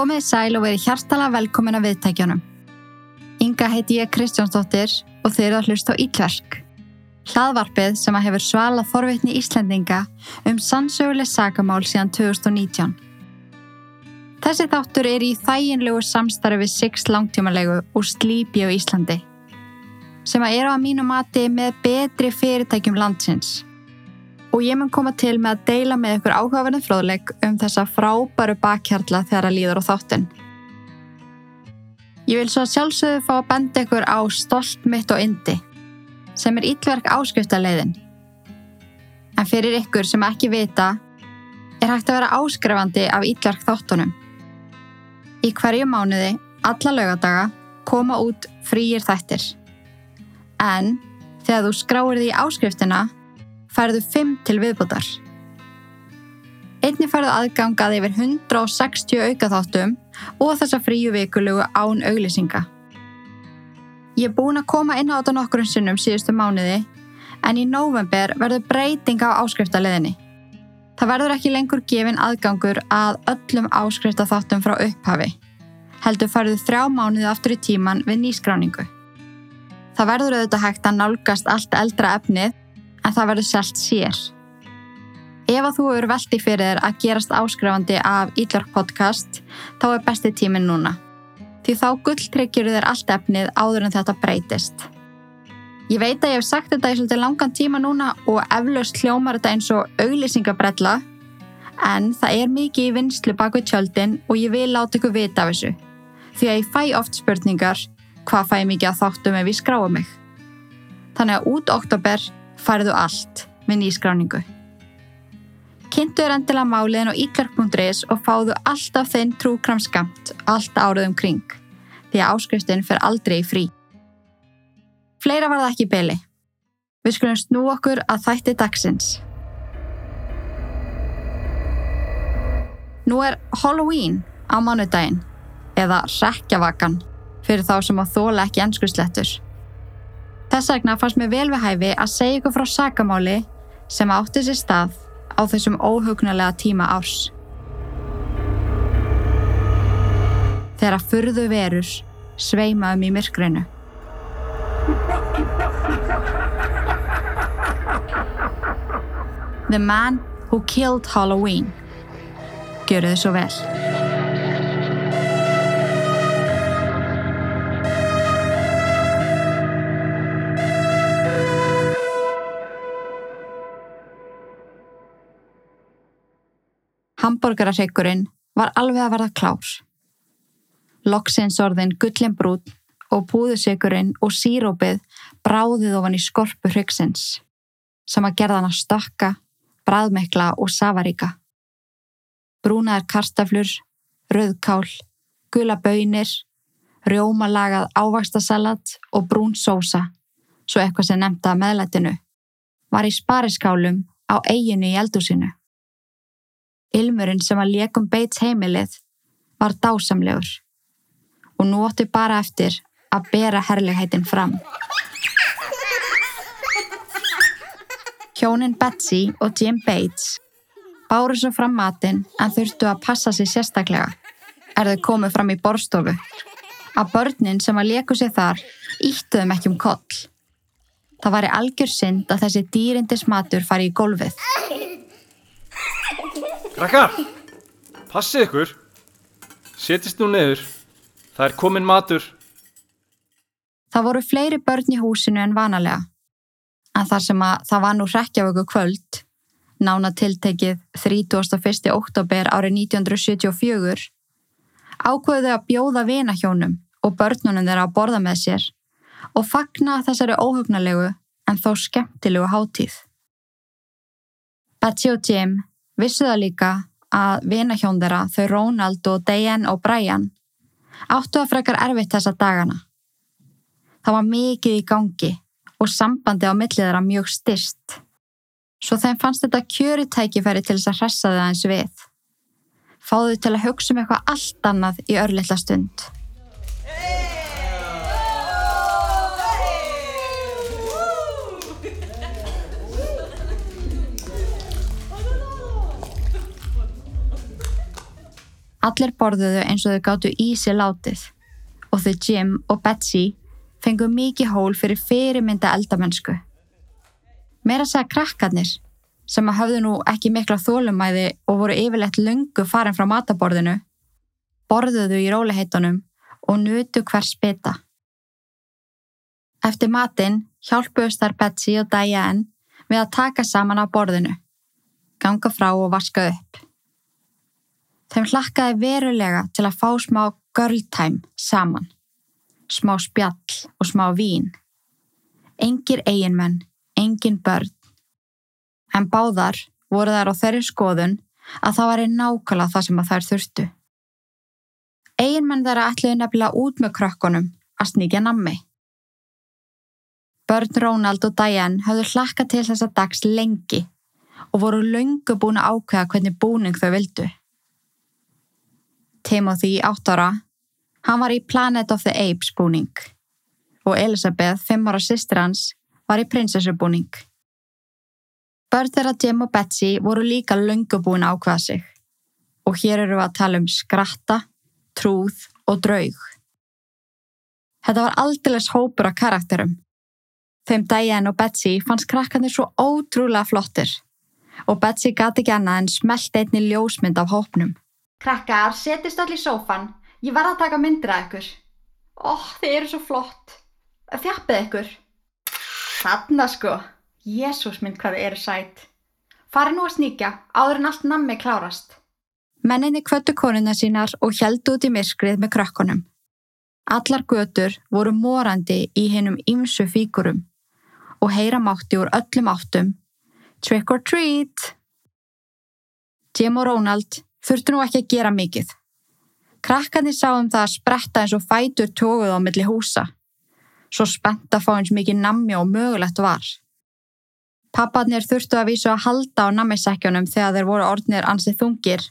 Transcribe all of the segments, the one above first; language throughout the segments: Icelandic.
Komið sæl og verið hjartala velkomin að viðtækjunum. Inga heiti ég Kristjánsdóttir og þeir eru að hlusta á Ítverk. Hlaðvarpið sem að hefur svalað forvitni Íslendinga um sannsöguleg sagamál síðan 2019. Þessi þáttur er í þæginlegu samstarfi við Six langtímalegu og Sleepy á Íslandi sem að eru að mínu mati með betri fyrirtækjum landsins. Og ég mun koma til með að deila með ykkur áhugaverðin fróðleg um þessa frábæru bakhjarla þegar að líður á þáttun. Ég vil svo sjálfsögðu fá að benda ykkur á stolt mitt og indi sem er ítverk áskriftaleiðin. En fyrir ykkur sem ekki vita er hægt að vera áskrifandi af ítverk þáttunum. Í hverju mánuði, alla lögadaga, koma út frýir þættir. En þegar þú skráir því áskriftina færðu 5 til viðbútar. Einni færðu aðgangað yfir 160 aukaþáttum og þessa fríu vikulugu án auglýsinga. Ég er búin að koma inn á þetta nokkur sinnum síðustu mánuði en í nóvember verður breyting á áskriftarleðinni. Það verður ekki lengur gefin aðgangur að öllum áskriftaþáttum frá upphafi. Heldur færðu þrjá mánuði aftur í tíman við nýskráningu. Það verður auðvitað hægt að nálgast allt eldra efnið en það verður selt sér. Ef að þú eru veldi fyrir þér að gerast áskrifandi af Ídlark podcast þá er besti tímin núna. Því þá gulltryggjur þér allt efnið áður en þetta breytist. Ég veit að ég hef sagt þetta í svolítið langan tíma núna og eflaust hljómar þetta eins og auglýsingabrella en það er mikið í vinslu baku tjöldin og ég vil láta ykkur vita af þessu. Því að ég fæ oft spurningar hvað fæ ég mikið að þáttum ef ég skráa mig. Þannig að út oktober færðu allt með nýskráningu. Kynntu er endilega máliðin á íklark.is og fáðu alltaf þinn trúkramskamt allt árið um kring því að áskriftin fer aldrei frí. Fleira var það ekki byli. Við skulum snú okkur að þætti dagsins. Nú er Halloween á mánudaginn eða rekjavakan fyrir þá sem að þóla ekki ennskurslettur. Þess vegna fannst mér vel við hæfi að segja ykkur frá sakamáli sem átti sér stað á þessum óhugnulega tíma árs. Þegar að furðu verur sveima um í myrkrinu. The Man Who Killed Halloween. Gjöru þið svo vel. Hamburgerarhygurinn var alveg að verða klár. Loksins orðin gullin brún og púðusykurinn og sírópið bráðið ofan í skorpu hrygsins sem að gerða hann að stakka, bræðmekla og safaríka. Brúnaðar kartaflur, rauðkál, gula bönir, rjómalagað ávaxtasalat og brún sósa, svo eitthvað sem nefnda meðlætinu, var í spariskálum á eiginu í eldúsinu. Ilmurinn sem að lékum beits heimilið var dásamlegur og nú ótti bara eftir að bera herligheitin fram. Hjónin Betsy og Jim Bates báru svo fram matinn en þurftu að passa sér sérstaklega er þau komið fram í borstofu. Að börnin sem að leku sér þar íttuðum ekki um koll. Það var í algjör synd að þessi dýrindis matur fari í gólfið. Krakkar, passið ykkur. Setist nú neður. Það er komin matur. Það voru fleiri börn í húsinu en vanalega. En þar sem að það var nú hrekkjavöku kvöld, nána tiltekið 31. oktober árið 1974, ákveðu þau að bjóða vinahjónum og börnunum þeirra að borða með sér og fagna þessari óhugnalegu en þó skemmtilegu hátíð. Betsy og Jim vissu það líka að vinahjón þeirra, þau Ronald og Diane og Brian, áttu að frekar erfitt þessa dagana. Það var mikið í gangi og sambandi á millið þeirra mjög styrst. Svo þeim fannst þetta kjöri tækifæri til þess að hressa þau aðeins við. Fáðu til að hugsa um eitthvað allt annað í örlittla stund. Allir borðuðu eins og þau gáttu í sig látið og þau Jim og Betsy fengu mikið hól fyrir fyrirmynda eldamennsku. Meira segja krakkarnir sem að höfðu nú ekki mikla þólumæði og voru yfirlegt lungu farin frá mataborðinu, borðuðu í róliheitunum og nutu hver spita. Eftir matinn hjálpuðust þær Betsy og Diane við að taka saman á borðinu, ganga frá og vaska upp. Þeim hlakkaði verulega til að fá smá girl time saman, smá spjall og smá vín. Engir eiginmenn, engin börn, en báðar voru þær á þeirri skoðun að það var í nákvæmlega það sem að þær þurftu. Eiginmenn þeirra ætluði nefnilega út með krökkunum að sníkja nammi. Börn Rónald og Diane höfðu hlakka til þessa dags lengi og voru löngu búin að ákveða hvernig búning þau vildu. Timothy, 8 ára, hann var í Planet of the Apes búning og Elisabeth, 5 ára sýstir hans, var í prinsessubúning. Börn þeirra Jim og Betsy voru líka löngu búin að ákveða sig og hér eru við að tala um skratta, trúð og draug. Þetta var aldeilis hópur af karakterum. Þeim Diane og Betsy fannst krakkarnir svo ótrúlega flottir og Betsy gati ekki annað en smelt einni ljósmynd af hópnum. Krakkar, setist allir í sófan. Ég verða að taka myndir af ykkur. Ó, þið eru svo flott. Þjappið ykkur. Þarna sko. Jésús mynd hvað þið eru sætt. Fari nú að sníkja, áður en allt nammi klárast. Menninni kvöttu konuna sínar og heldu út í myrkrið með krökkunum. Allar götur voru morandi í hennum ýmsu fíkurum og heyra mátti úr öllum áttum Trick or treat! Jim og Ronald þurftu nú ekki að gera mikið. Krakkarnir sáum það að spretta eins og fætur tóguð á milli húsa. Svo spennt að fá eins mikið nammi og mögulegt var. Papparnir þurftu að vísu að halda á nammisekkjónum þegar þeir voru orðnir ansið þungir,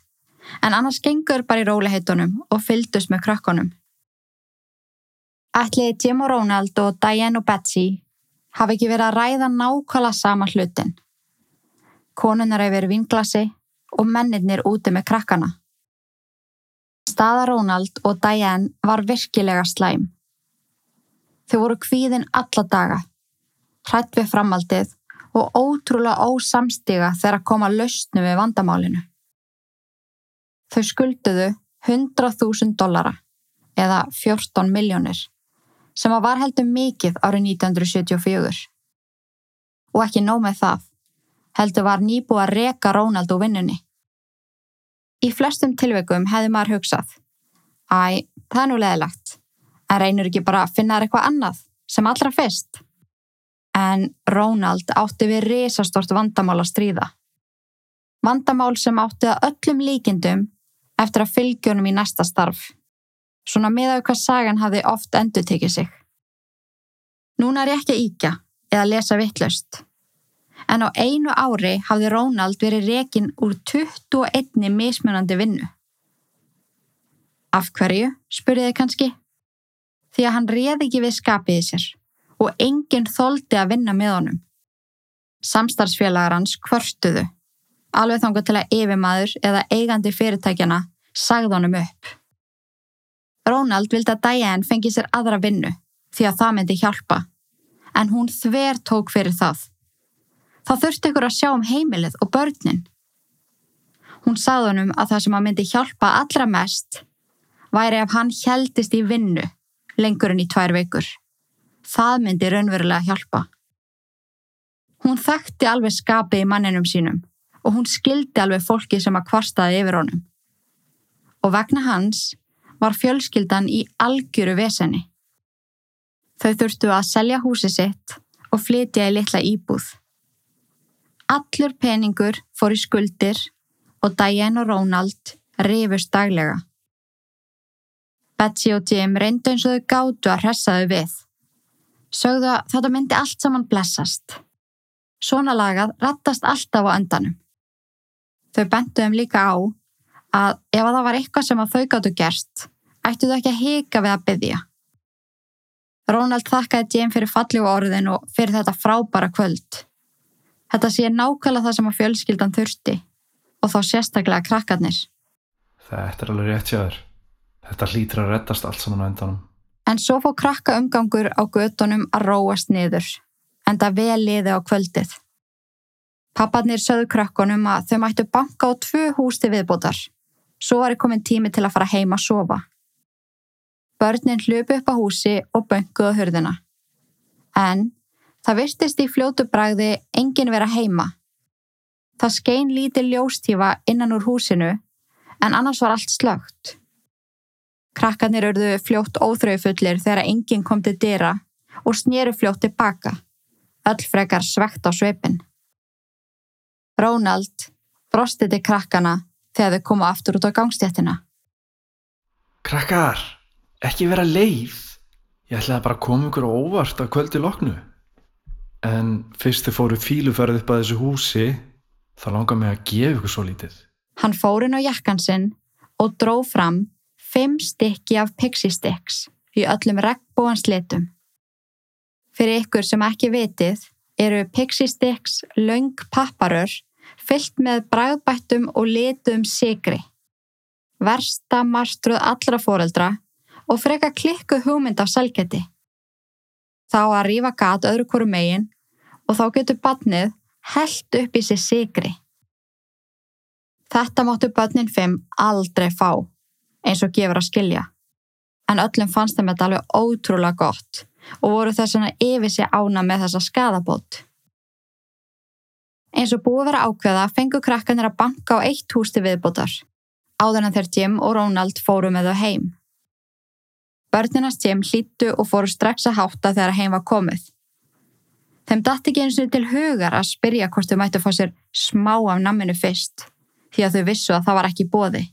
en annars gengur bara í róliheitunum og fyldust með krökkunum. Ætliði Jim og Ronald og Diane og Betsy hafi ekki verið að ræða nákvæmlega sama hlutin. Konunar hefur verið vinglasi og mennirnir úti með krakkana. Staða Ronald og Diane var virkilega slæm. Þau voru kvíðin alla daga, hrætt við framaldið og ótrúlega ósamstiga þegar að koma lausnu við vandamálinu. Þau skulduðu 100.000 dollara eða 14 miljónir sem var heldur mikið árið 1974. Og ekki nóg með það, heldur var nýbúið að reka Rónald úr vinnunni. Í flestum tilveikum hefði maður hugsað, æ, það er nú leðilegt, en reynur ekki bara að finna eitthvað annað sem allra fyrst. En Rónald átti við risastort vandamál að stríða. Vandamál sem átti að öllum líkindum eftir að fylgjónum í næsta starf. Svona miðað hvað sagan hafði oft endur tekið sig. Núna er ég ekki að íkja eða lesa vittlust. En á einu ári hafði Rónald verið rekin úr 21 mismunandi vinnu. Af hverju, spurðið kannski? Því að hann reði ekki við skapiði sér og enginn þóldi að vinna með honum. Samstarfsfélagar hans kvörtuðu, alveg þángu til að yfirmaður eða eigandi fyrirtækjana sagði honum upp. Rónald vildi að Diane fengi sér aðra vinnu því að það myndi hjálpa, en hún þver tók fyrir það. Það þurfti ykkur að sjá um heimilið og börnin. Hún sagði honum að það sem að myndi hjálpa allra mest væri ef hann heldist í vinnu lengur en í tvær veikur. Það myndi raunverulega hjálpa. Hún þekkti alveg skapið í manninum sínum og hún skildi alveg fólki sem að kvarstaði yfir honum. Og vegna hans var fjölskyldan í algjöru veseni. Þau þurftu að selja húsi sitt og flytja í litla íbúð. Allur peningur fór í skuldir og Diane og Ronald rifust daglega. Betsy og Jim reyndu eins og þau gáttu að hressa þau við. Sögðu að þetta myndi allt saman blessast. Svona lagað rattast alltaf á endanum. Þau bentuðum líka á að ef að það var eitthvað sem að þau gáttu gerst, ættu þau ekki að hika við að byggja. Ronald þakkaði Jim fyrir fallegu orðin og fyrir þetta frábæra kvöld. Þetta sé nákvæmlega það sem að fjölskyldan þurfti og þá sérstaklega krakkarnir. Þetta er alveg rétt hjá þér. Þetta hlýtur að reddast allt saman á endanum. En svo fór krakka umgangur á götunum að róast niður, en það vel liði á kvöldið. Papparnir sögðu krakkonum að þau mættu banka á tvö hús til viðbótar. Svo var komin tími til að fara heima að sofa. Börnin hlupu upp á húsi og bönguðu hurðina. En það virtist í fljótu bragði engin vera heima. Það skein lítið ljóstífa innan úr húsinu en annars var allt slögt. Krakkarnir örðu fljótt óþröufullir þegar enginn kom til dyra og snýru fljótt tilbaka, öll frekar svegt á sveipin. Rónald brosti til krakkana þegar þau komu aftur út á gangstéttina. Krakkar, ekki vera leið. Ég ætlaði bara að koma ykkur á óvart að kvöldi loknu. En fyrst þið fóru fíluferð upp að þessu húsi, þá langar mig að gefa ykkur svo lítið. Hann fór inn á jakkan sinn og dró fram fimm stykki af pixie sticks í öllum regnbúans litum. Fyrir ykkur sem ekki vitið eru pixie sticks laung papparör fyllt með bræðbættum og litum sigri. Versta marstruð allra foreldra og freka klikkuð hugmynd af selgeti. Þá að rífa gat öðru hverju megin og þá getur badnið held upp í sig sigri. Þetta máttu börnin fimm aldrei fá, eins og gefur að skilja. En öllum fannst þeim þetta alveg ótrúlega gott og voru þess vegna yfir sig ána með þessa skadabót. Eins og búið að vera ákveða fengu krakkanir að banka á eitt hús til viðbótar, áður en þeir Jim og Ronald fóru með þau heim. Börninast Jim hlýttu og fóru strax að hátta þegar heim var komið. Þeim dætti ekki eins og til hugar að spyrja hvort þau mættu fá sér smá af namminu fyrst, því að þau vissu að það var ekki bóði.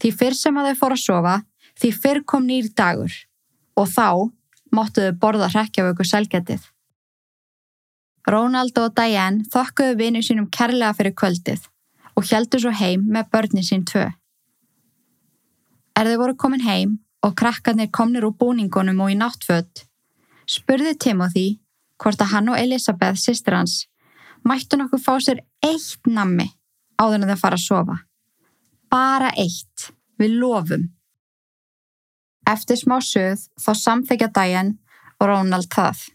Því fyrr sem að þau fóru að sofa, því fyrr kom nýr dagur og þá máttu þau borða hrekkjavöku selgetið. Ronald og Diane þokkuðu vinnu sínum kærlega fyrir kvöldið og heldu svo heim með börnin sín tvö. Er þau voru komin heim og krakkarnir komnir úr búningunum og í náttfödd, spurði Timothy hvort að hann og Elisabeth, sýstir hans, mættu nokkuð fá sér eitt nammi áður en þau fara að sofa. Bara eitt, við lofum. Eftir smá söð þá samþykja Diane og Ronald það.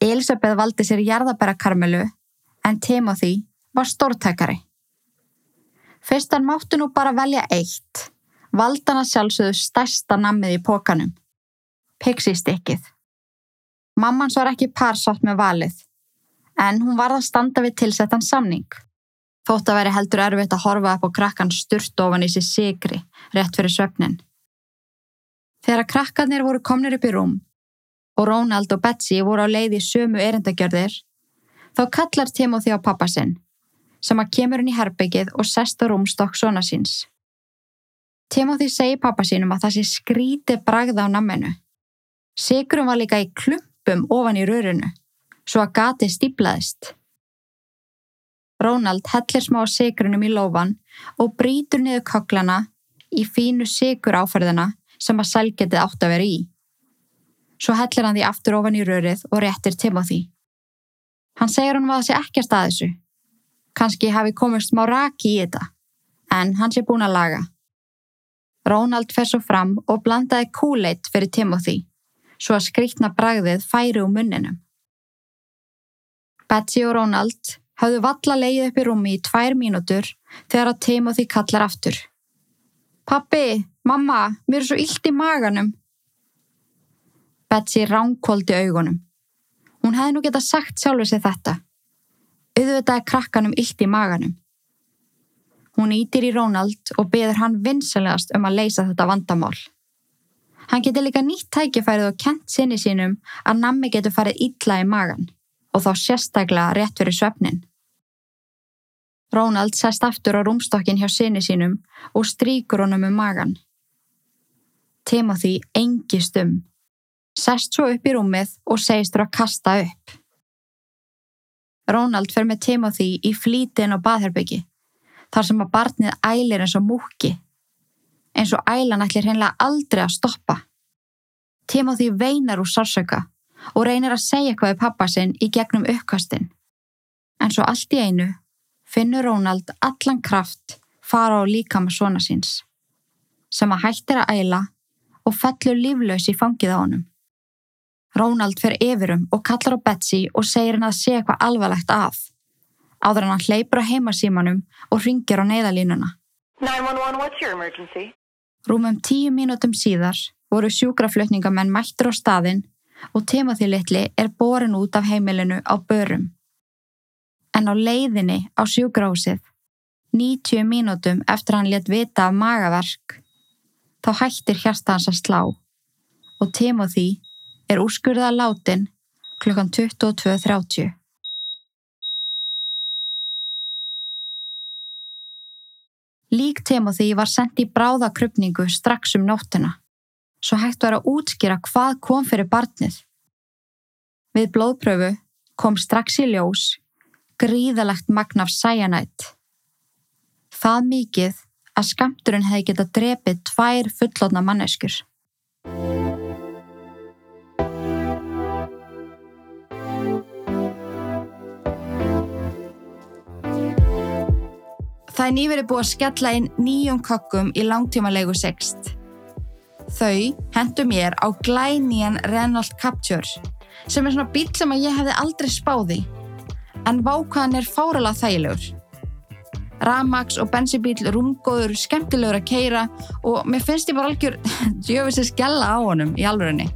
Elisabeth valdi sér jarðabærakarmelu en Timothy var stórtækari. Fyrst hann máttu nú bara velja eitt, valdi hann að sjálfsögðu stærsta nammið í pókanum. Pixie-stikkið. Mammans var ekki parsátt með valið, en hún var að standa við tilsettan samning. Þótt að veri heldur erfitt að horfa upp á krakkan sturt ofan í sér sigri, rétt fyrir söfnin. Þegar krakkarnir voru komnir upp í rúm og Ronald og Betsy voru á leið í sömu erindagjörðir, þá kallar Timothy á pappa sinn, sem að kemur inn í herbyggið og sest á rúmstokk svona síns. Timothy segir pappa sínum að það sé skríti bragð á namminu. Sigurum var líka í klumpum ofan í rörunu, svo að gati stíplaðist. Ronald hellir smá sigurunum í lófan og brítur niður koklana í fínu sigur áferðina sem að selgetið átt að vera í. Svo hellir hann því aftur ofan í rörið og réttir Timothy. Hann segir hann að það sé ekkert að þessu. Kanski hafi komist smá raki í þetta, en hann sé búin að laga. Ronald fer svo fram og blandaði kúleitt fyrir Timothy, svo að skrítna bragðið færi úr munninum. Betsy og Ronald hafðu valla leið upp í rúmi í tvær mínútur þegar að Timothy kallar aftur. Pappi, mamma, mér er svo illt í maganum. Betsy ránkóldi augunum. Hún hefði nú geta sagt sjálfur sig þetta. Auðvitaði krakkanum illt í maganum. Hún ítir í Ronald og beður hann vinsalegast um að leysa þetta vandamál. Hann getur líka nýtt tækifærið og kent sinni sínum að nammi getur farið illa í magan og þá sérstaklega rétt fyrir svefnin. Ronald sest aftur á rúmstokkin hjá sinni sínum og stríkur honum um magan. Timothy engist um sest svo upp í rúmið og segist þurfa að kasta upp. Ronald fer með Timothy í flítin á baðherbyggi, þar sem að barnið ælir eins og múki, eins og ælan ætlir hreinlega aldrei að stoppa. Timothy veinar úr sársöka og reynir að segja eitthvað í pappa sinn í gegnum uppkastin. En svo allt í einu finnur Ronald allan kraft fara á líkama svona síns, sem að hættir að æla og fellur líflaus í fangið á honum. Rónald fer yfirum og kallar á Betsy og segir henn að sé eitthvað alvarlegt að. Áður en hann hleypur á heimasímanum og ringir á neyðalínuna. 911, what's your emergency? Rúmum tíu mínútum síðar voru sjúkraflutningamenn mættur á staðinn og Timothy litli er borin út af heimilinu á börum. En á leiðinni á sjúkrahúsið, 90 mínútum eftir hann létt vita af magaverk, þá hættir hjarta hans að slá og Timothy er úrskurðað látin klukkan 22.30. Lík Timothy var sendt í bráðakrupningu strax um nóttina, svo hægt var að útskýra hvað kom fyrir barnið. Við blóðpröfu kom strax í ljós gríðalegt magn af cyanide. Það mikið að skamturinn hefði getað drepið tvær fullotna manneskur. Það er nýverið búið að skella inn nýjum kokkum í langtímalegu sext. Þau hendu mér á glænían Renault Captur sem er svona bíl sem ég hefði aldrei spáði en vákvæðan er fáralega þægilegur. Ramax og bensibíl rúmgóður, skemmtilegur að keira og mér finnst ég bara algjör djöfis að skella á honum í alvörinni.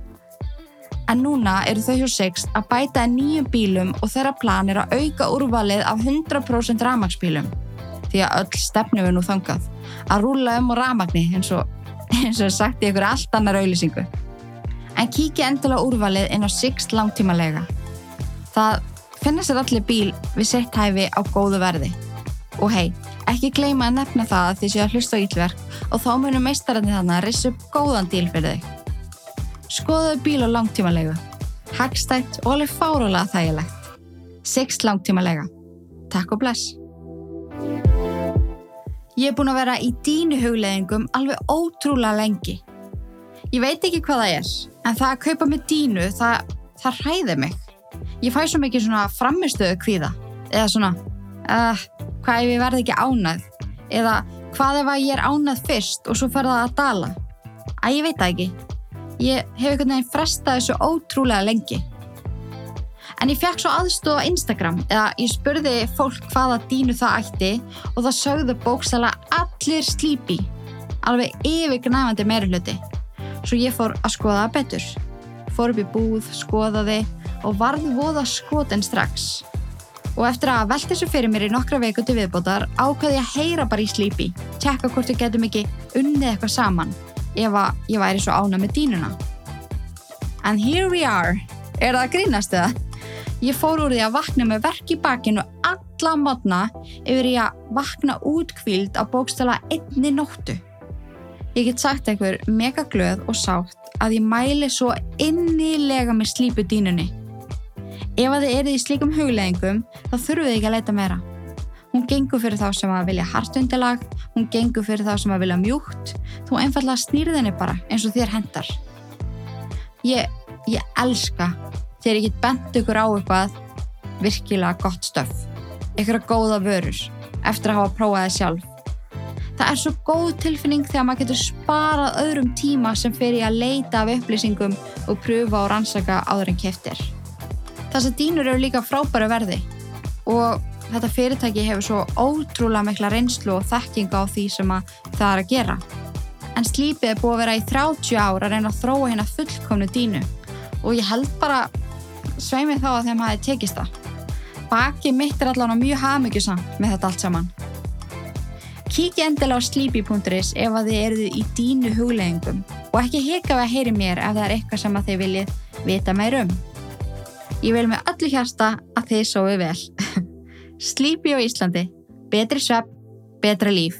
En núna eru þau hjá Sixt að bæta nýjum bílum og þeirra plan er að auka úrvalið af 100% Ramax bílum því að öll stefnum er nú þangað að rúla um á ramagni eins og, eins og sagt í ykkur allt annar auðlýsingu. En kíkja endilega úrvalið inn á Sixt langtímalega. Það finnast sér allir bíl við sett hæfi á góðu verði. Og hei, ekki gleyma að nefna það að þið séu að hlusta á ílverk og þá munum meistarandi þannig að rissa upp góðan díl fyrir þau. Skoðuðu bíl á langtímalegu. Hagstætt og alveg fárulega þægilegt. Sixt langtímalega. Takk og bless. Ég er búin að vera í dínu hugleðingum alveg ótrúlega lengi. Ég veit ekki hvað það er, en það að kaupa með dínu, það, það hræði mig. Ég fæ svo mikið svona framistöðu kvíða, eða svona, uh, hvað ef ég verði ekki ánað, eða hvað ef að ég er ánað fyrst og svo fer það að dala. Æ, ég veit það ekki. Ég hef einhvern veginn frestað þessu ótrúlega lengi. En ég fekk svo aðstof á Instagram eða ég spurði fólk hvaða dínu það ætti og það sögðu bókstala allir slípi, alveg yfirgnæfandi meiri hluti. Svo ég fór að skoða það betur. Fór upp í búð, skoðaði og varði voða skotin strax. Og eftir að velta þessu fyrir mér í nokkra veiku til viðbótar ákvaði ég að heyra bara í slípi, tjekka hvort við getum ekki unnið eitthvað saman ef ég væri svo ána með dínuna. And here we are. Er það að grínast eða? Ég fór úr því að vakna með verk í bakinu alla modna yfir í að vakna útkvíld á bókstala einni nóttu. Ég get sagt einhver mega glöð og sátt að ég mæli svo innilega með slípu dínunni. Ef að þið eruð í slíkum hugleggingum þá þurfuð þið ekki að leita meira. Hún gengur fyrir þá sem að vilja hartundilag, hún gengur fyrir þá sem að vilja mjúkt, þú einfallega snýrðinni bara eins og þér hendar. Ég, ég elska þegar ég get bent ykkur á eitthvað virkilega gott stöf, ykkur góða vörur eftir að hafa prófað það sjálf. Það er svo góð tilfinning þegar maður getur sparað öðrum tíma sem fer í að leita af upplýsingum og pröfa og rannsaka áður en keftir. Þessar dýnur eru líka frábæru verði og þetta fyrirtæki hefur svo ótrúlega mikla reynslu og þekkinga á því sem það er að gera. En slípið er búið að vera í 30 ár að reyna að þróa hérna fullkomnu dínu og ég held bara sveimið þá að þeim hafi tekist það. Baki mitt er allavega mjög hafmyggjusamt með þetta allt saman. Kíkja endilega á sleepy.is ef að þið eruð í dínu hugleggingum og ekki hika við að heyri mér ef það er eitthvað sem að þið viljið vita meir um. Ég vil með öllu hjarta að þið sóðu vel. Sleepy á Íslandi. Betri svepp, betra líf.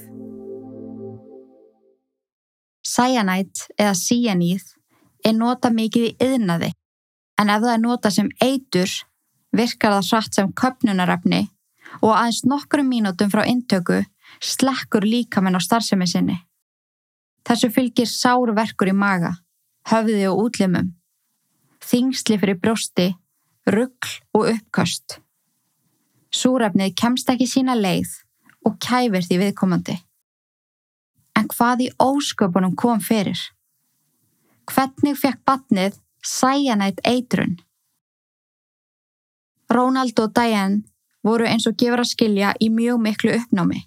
Cyanide eða cyanide er nota mikið í yðnaði en ef það er nota sem eitur virkar það hratt sem köpnunarefni og aðeins nokkrum mínútum frá intöku slekkur líkamenn á starfsemi sinni. Þessu fylgir sárverkur í maga, höfði og útlimum, þingsli fyrir brjósti, ruggl og uppköst. Súrefnið kemst ekki sína leið og kæfir því viðkomandi. En hvað í ósköpunum kom fyrir? Hvernig fekk batnið cyanide eitrun? Ronald og Diane voru eins og gefur að skilja í mjög miklu uppnámi.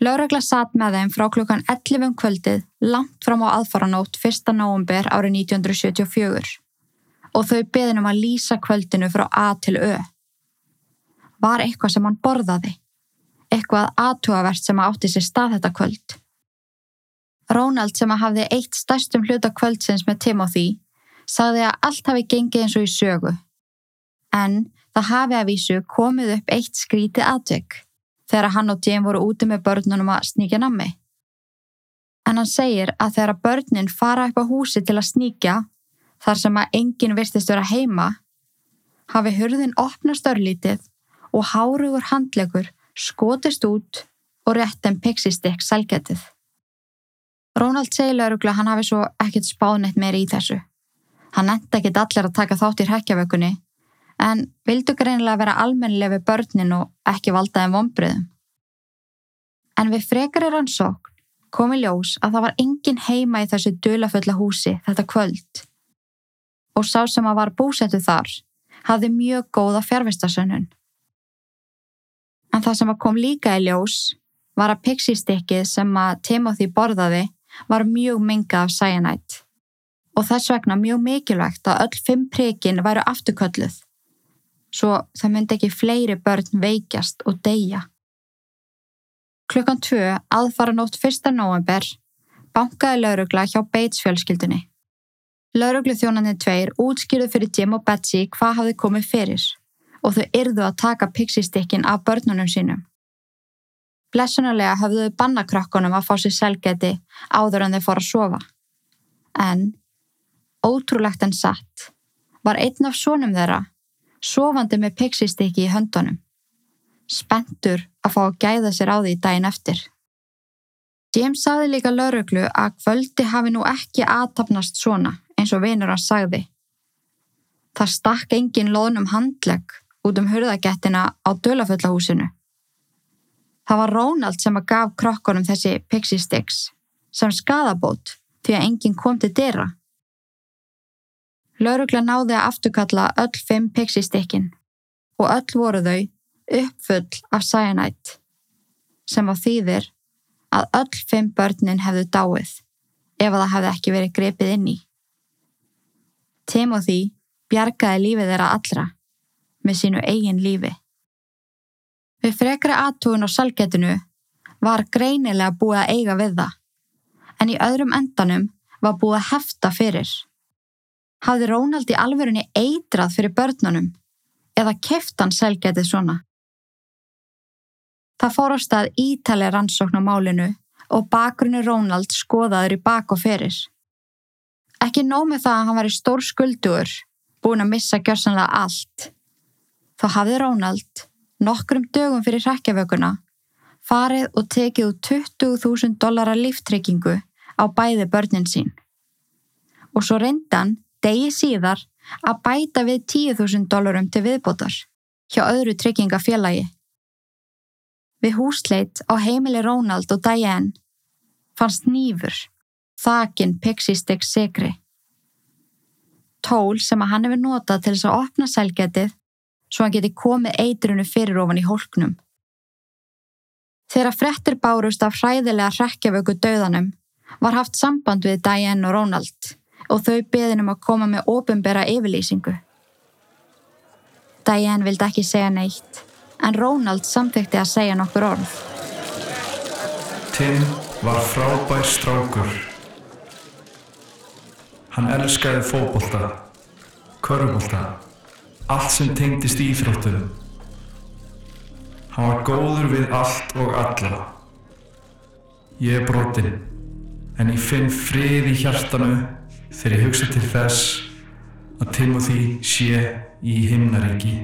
Láregla satt með þeim frá klukkan 11 um kvöldið langt fram á aðfaranótt 1. nóvumber árið 1974 og þau beðin um að lýsa kvöldinu frá A til Ö. Var eitthvað sem hann borðaði? Eitthvað aðtúavert sem átti sér stað þetta kvöld? Ronald sem að hafði eitt stærstum hluta kvöldsins með Timothy sagði að allt hafi gengið eins og í sögu. En það hafi að vísu komið upp eitt skrítið aðtök þegar hann og Jane voru úti með börnunum að sníkja nammi. En hann segir að þegar börnin fara upp á húsi til að sníkja, þar sem að enginn virtist vera heima, hafi hurðin opnast örlítið og hárugur handlegur skotist út og rétt en pixistikk selgetið. Ronald segir laurugla hann hafi svo ekkert spánett meiri í þessu. Hann enda ekkert allir að taka þátt í hrekkjavökunni en vildu greinilega vera almennileg við börnin og ekki valda þeim vonbriðum. En við frekari rannsókn komi ljós að það var engin heima í þessu dölafölla húsi þetta kvöld og sá sem að var búsettu þar hafði mjög góða fjárvistasönnun. En það sem að kom líka í ljós var að pixie-stikkið sem að Timothy borðaði var mjög minga af cyanide og þess vegna mjög mikilvægt að öll fimm prikin væru afturkölluð svo það myndi ekki fleiri börn veikjast og deyja. Klukkan tvö aðfara nótt 1. november bankaði laurugla hjá Bates fjölskyldunni. Lauruglu þjónandi tveir útskýruð fyrir Jim og Betsy hvað hafði komið fyrir og þau yrðu að taka pixistikkin af börnunum sínum. Blessunarlega höfðuðu bannakrökkunum að fá sér selgeti áður en þeir fór að sofa. En, ótrúlegt en satt, var einn af sónum þeirra sofandi með pixistikki í höndunum. Spentur að fá að gæða sér á því daginn eftir. James sagði líka lauruglu að kvöldi hafi nú ekki aðtapnast svona eins og vinur hans sagði. Það stakk engin loðnum handlegg út um hurðagettina á dölaföllahúsinu. Það var Ronald sem að gaf krokkunum þessi pixie sticks sem skadabót því að enginn kom til dyrra. Laurugla náði að afturkalla öll fimm pixie-stikkin og öll voru þau uppfull af cyanide sem á þýðir að öll fimm börnin hefðu dáið ef að það hefði ekki verið grepið inn í. Timothy bjargaði lífið þeirra allra með sínu eigin lífi. Við frekri aðtúin á salgetinu var greinilega búið að eiga við það en í öðrum endanum var búið að hefta fyrir. Hafði Rónald í alverunni eitrað fyrir börnunum eða keft hann selgetið svona? Það fór á stað ítalega rannsókn á málinu og bakgrunni Rónald skoðaður í bak og ferir. Ekki nómið það að hann var í stór skuldugur, búin að missa gjörsanlega allt. Þá hafði Rónald, nokkrum dögum fyrir hrekkjavökunna, farið og tekið út 20.000 dollara líftryggingu á bæði börnin sín. Og svo reyndan degi síðar að bæta við 10.000 dólarum til viðbótar hjá öðru tryggingafélagi. Við húsleit á heimili Rónald og Diane fannst nýfur, þakin Pixie-Stick sigri. Tól sem að hann hefur notað til þess að opna selgetið svo hann geti komið eitrunu fyrir ofan í hólknum. Þegar frettir bárust af hræðilega hrekkjavöku döðanum var haft samband við Diane og Rónald og þau beðinum að koma með ofinbera yfirlýsingu. Diane vildi ekki segja neitt, en Ronald samþykti að segja nokkur orð. Tim var frábær strákur. Hann elskaði fókbólta, körubólta, allt sem tengdist íþróttum. Hann var góður við allt og alla. Ég er brotinn, en ég finn frið í hjartanu þegar ég hugsa til þess að Timothy sé í himnaríki.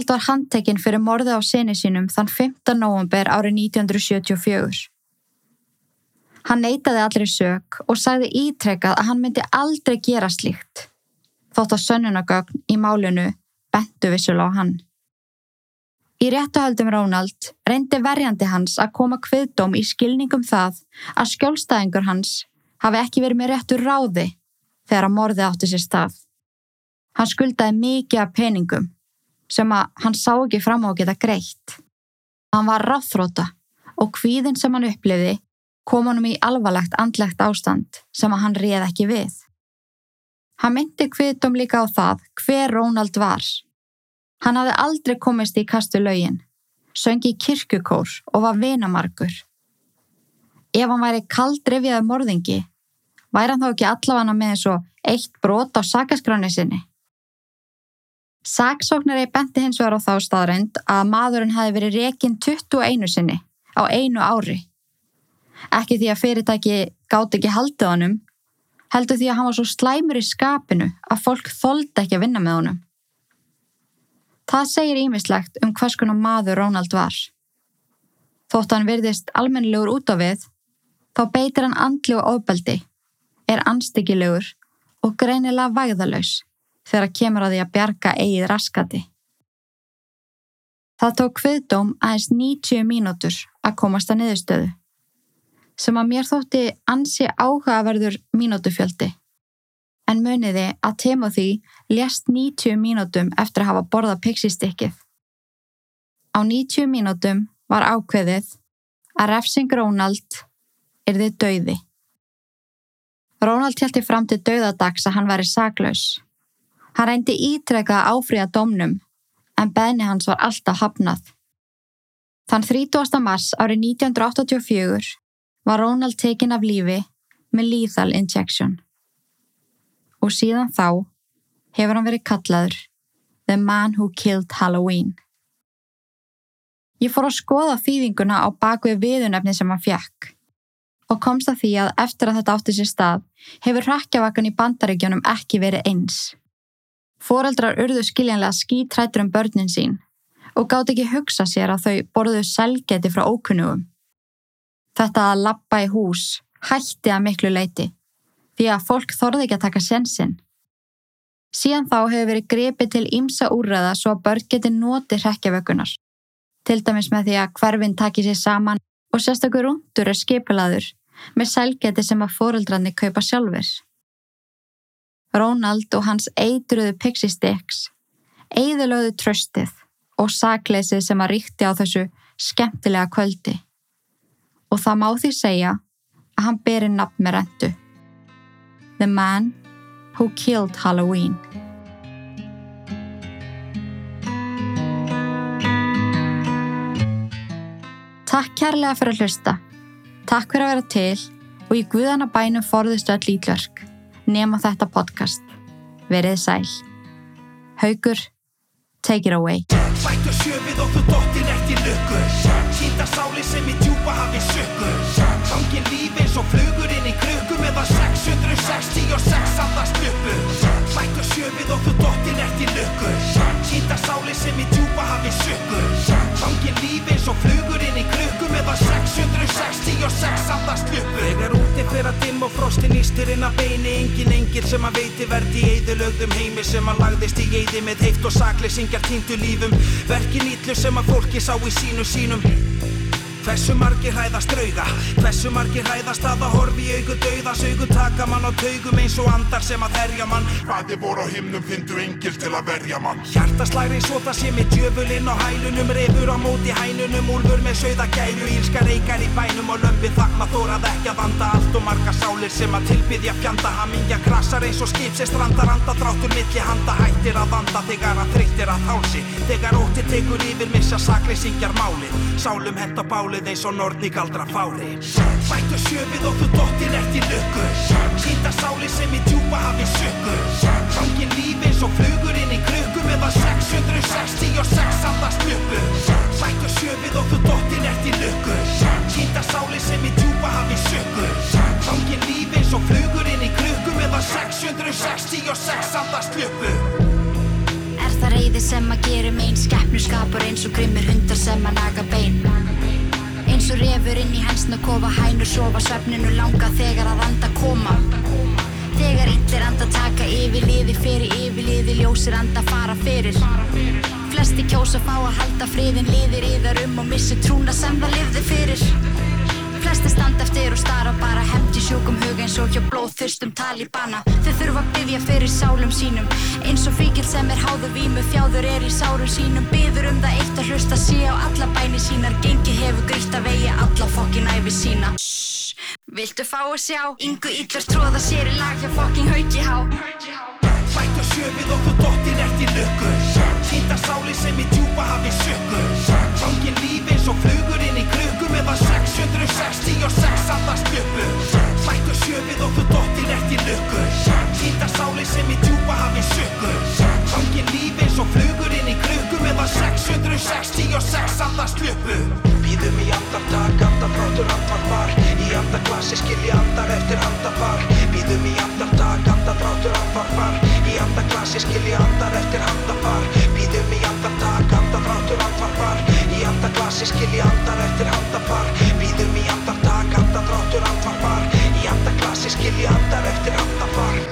Rónald var handtekinn fyrir morði á sinni sínum þann 5. november árið 1974. Hann neitaði allri sök og sagði ítrekkað að hann myndi aldrei gera slíkt. Þótt að sönnunagögn í málinu bentu vissulega á hann. Í réttuhaldum Rónald reyndi verjandi hans að koma kviðdóm í skilningum það að skjólstæðingur hans hafi ekki verið með réttur ráði þegar að morði átti sér stað. Hann skuldaði mikið af peningum sem að hann sá ekki fram á að geta greitt. Hann var ráþróta og kvíðin sem hann uppliði kom honum í alvarlegt andlegt ástand sem að hann réð ekki við. Hann myndi kviðdóm líka á það hver Rónald var. Hann hafði aldrei komist í kastu laugin, söngi kirkukór og var venamarkur. Ef hann væri kaldrifiðað morðingi, væri hann þá ekki allafanna með eins og eitt brot á sakaskráni sinni. Saksóknari benti hins vegar á þá staðrænd að maðurinn hefði verið rekin 21 sinni á einu ári. Ekki því að fyrirtæki gátt ekki haldið honum, heldur því að hann var svo slæmur í skapinu að fólk þóldi ekki að vinna með honum. Það segir ímislegt um hvers konar maður Rónald var. Þótt hann virðist almennilegur út á við, þá beitir hann andli og ofbeldi, er anstíkilegur og greinilega vægðalös þegar kemur að því að bjarga eigið raskati. Það tók kviðdóm aðeins 90 mínútur að komast að niðurstöðu, sem að mér þótti ansi áhugaverður mínútufjöldi. En muniði að Timothy lést 90 mínútum eftir að hafa borðað pixistykkið. Á 90 mínútum var ákveðið að refsing Rónald er þið dauði. Rónald hjælti fram til dauðadags að hann væri saklaus. Hann reyndi ítrekka að áfriða domnum en beðni hans var alltaf hafnað. Þann 30. mars árið 1984 var Ronald tekinn af lífi með lethal injection. Og síðan þá hefur hann verið kallaður The Man Who Killed Halloween. Ég fór að skoða þýðinguna á bakvið viðunöfni sem hann fjekk og komst að því að eftir að þetta átti sér stað hefur hrakkjavakan í bandaríkjónum ekki verið eins. Fóreldrar urðu skiljanlega skítrættur um börnin sín og gátt ekki hugsa sér að þau borðuðu selgeti frá ókunnugum. Þetta að lappa í hús hætti að miklu leiti því að fólk þorði ekki að taka sensinn. Síðan þá hefur verið grepið til ímsa úrræða svo að börn geti notið hrekkjavökunar. Til dæmis með því að hverfinn taki sér saman og sérstakur rundur er skipulaður með selgeti sem að fóreldrarnir kaupa sjálfur. Ronald og hans eitruðu Pixie Sticks eigðilöðu tröstið og sakleysið sem að ríkti á þessu skemmtilega kvöldi. Og það má því segja að hann beri nafn með rentu. The Man Who Killed Halloween. Takk kærlega fyrir að hlusta. Takk fyrir að vera til og í guðana bænum forðustu all ítlverk nema þetta podcast. Verið sæl. Haugur, take it away. Bættu sjöfið og þú dottir eftir lukku Kýta sáli sem í djúpa hafi sökku Gangin lífi eins og flugur inn í krukku meðan 666 andast luppu Bættu frostin ístir inn að beini Engin engil sem að veiti verði í eðilögðum heimi sem að lagðist í eði með heift og sakleysingjar týndu lífum. Verkin ítlu sem að fólki sá í sínu sínum Hversu margir hræðast drauga? Hversu margir hræðast að að horfi í augu dauðas augu taka mann á taugum eins og andar sem að þerja mann. Hvaði voru á himnum fyndu engil til að verja mann. Hjartaslæri svo það sé með djöfulinn á hælunum Refur á móti hænunum, úlfur með sögða gæru Ílska reykar í bænum og lömpi þakma þórað ekki að vanda Allt og marga sálir sem að tilbyðja fjanda. Hamingja krassar eins og skip sem strandar Anda dráttur milli handa hættir að vanda Þegar að þreyttir að hálsi. Þegar ótti tekur yfir missa sakleysingjar bálið eins og nortni galdra fári. Bættu sjöfið og þú dottir eftir lukku. Kýta sáli sem í djúpa hafi sökku Gangin lífi eins og flugur inn í krukku meðan 666 andast luppu Bættu sjöfið og þú dottir eftir lukku. Kýta sáli sem í djúpa hafi sökku Gangin lífi eins og flugur inn í krukku meðan 666 andast Er það reyði sem að gera megin skeppnu skapur eins og grimmir hundar sem að naga bein eins og refur inn í hensna kofa Hænur sofa svefninu langa þegar að anda koma. Þegar illir anda taka yfir liði fyrir yfir liði ljósir anda fara fyrir. Flesti kjósa fá að halda friðin liðir yðar um og missi trúna sem það lifði fyrir Flesti standa eftir og stara bara hefnd í sjúkum hug eins og hjá blóðþyrstum talibana. Þau þurfa að byggja fyrir sálum sínum eins og fíkil sem er háðu vímu þjáður er í sárum sínum. Byður um það eitt að hlusta sé á alla bæni sínar. Gengi hefur grítt að vegi alla fokkin æfi sína. Shhh, Viltu fá að sjá? Ingu illur tróða sér í lag hjá fokkin hauki há. Mættu sjöfið og þú dottir í lukku með djúpa hafið sökkur Hangi líf eins og flugur inn í klukku meðan 666 allar slöpu Býðum í andartak, andafrátur, andarpar. Í andarklasi skilji andar eftir andapar Býðum í andartak, andafrátur, andarpar. Í andarklasi skilji andar eftir andapar Býðum í andartak, andafrátur, andarpar. Í andarklasi skilji andar eftir andapar Býðum í andartak, andafrátur, andarpar. Í andarklasi skilji andar eftir andapar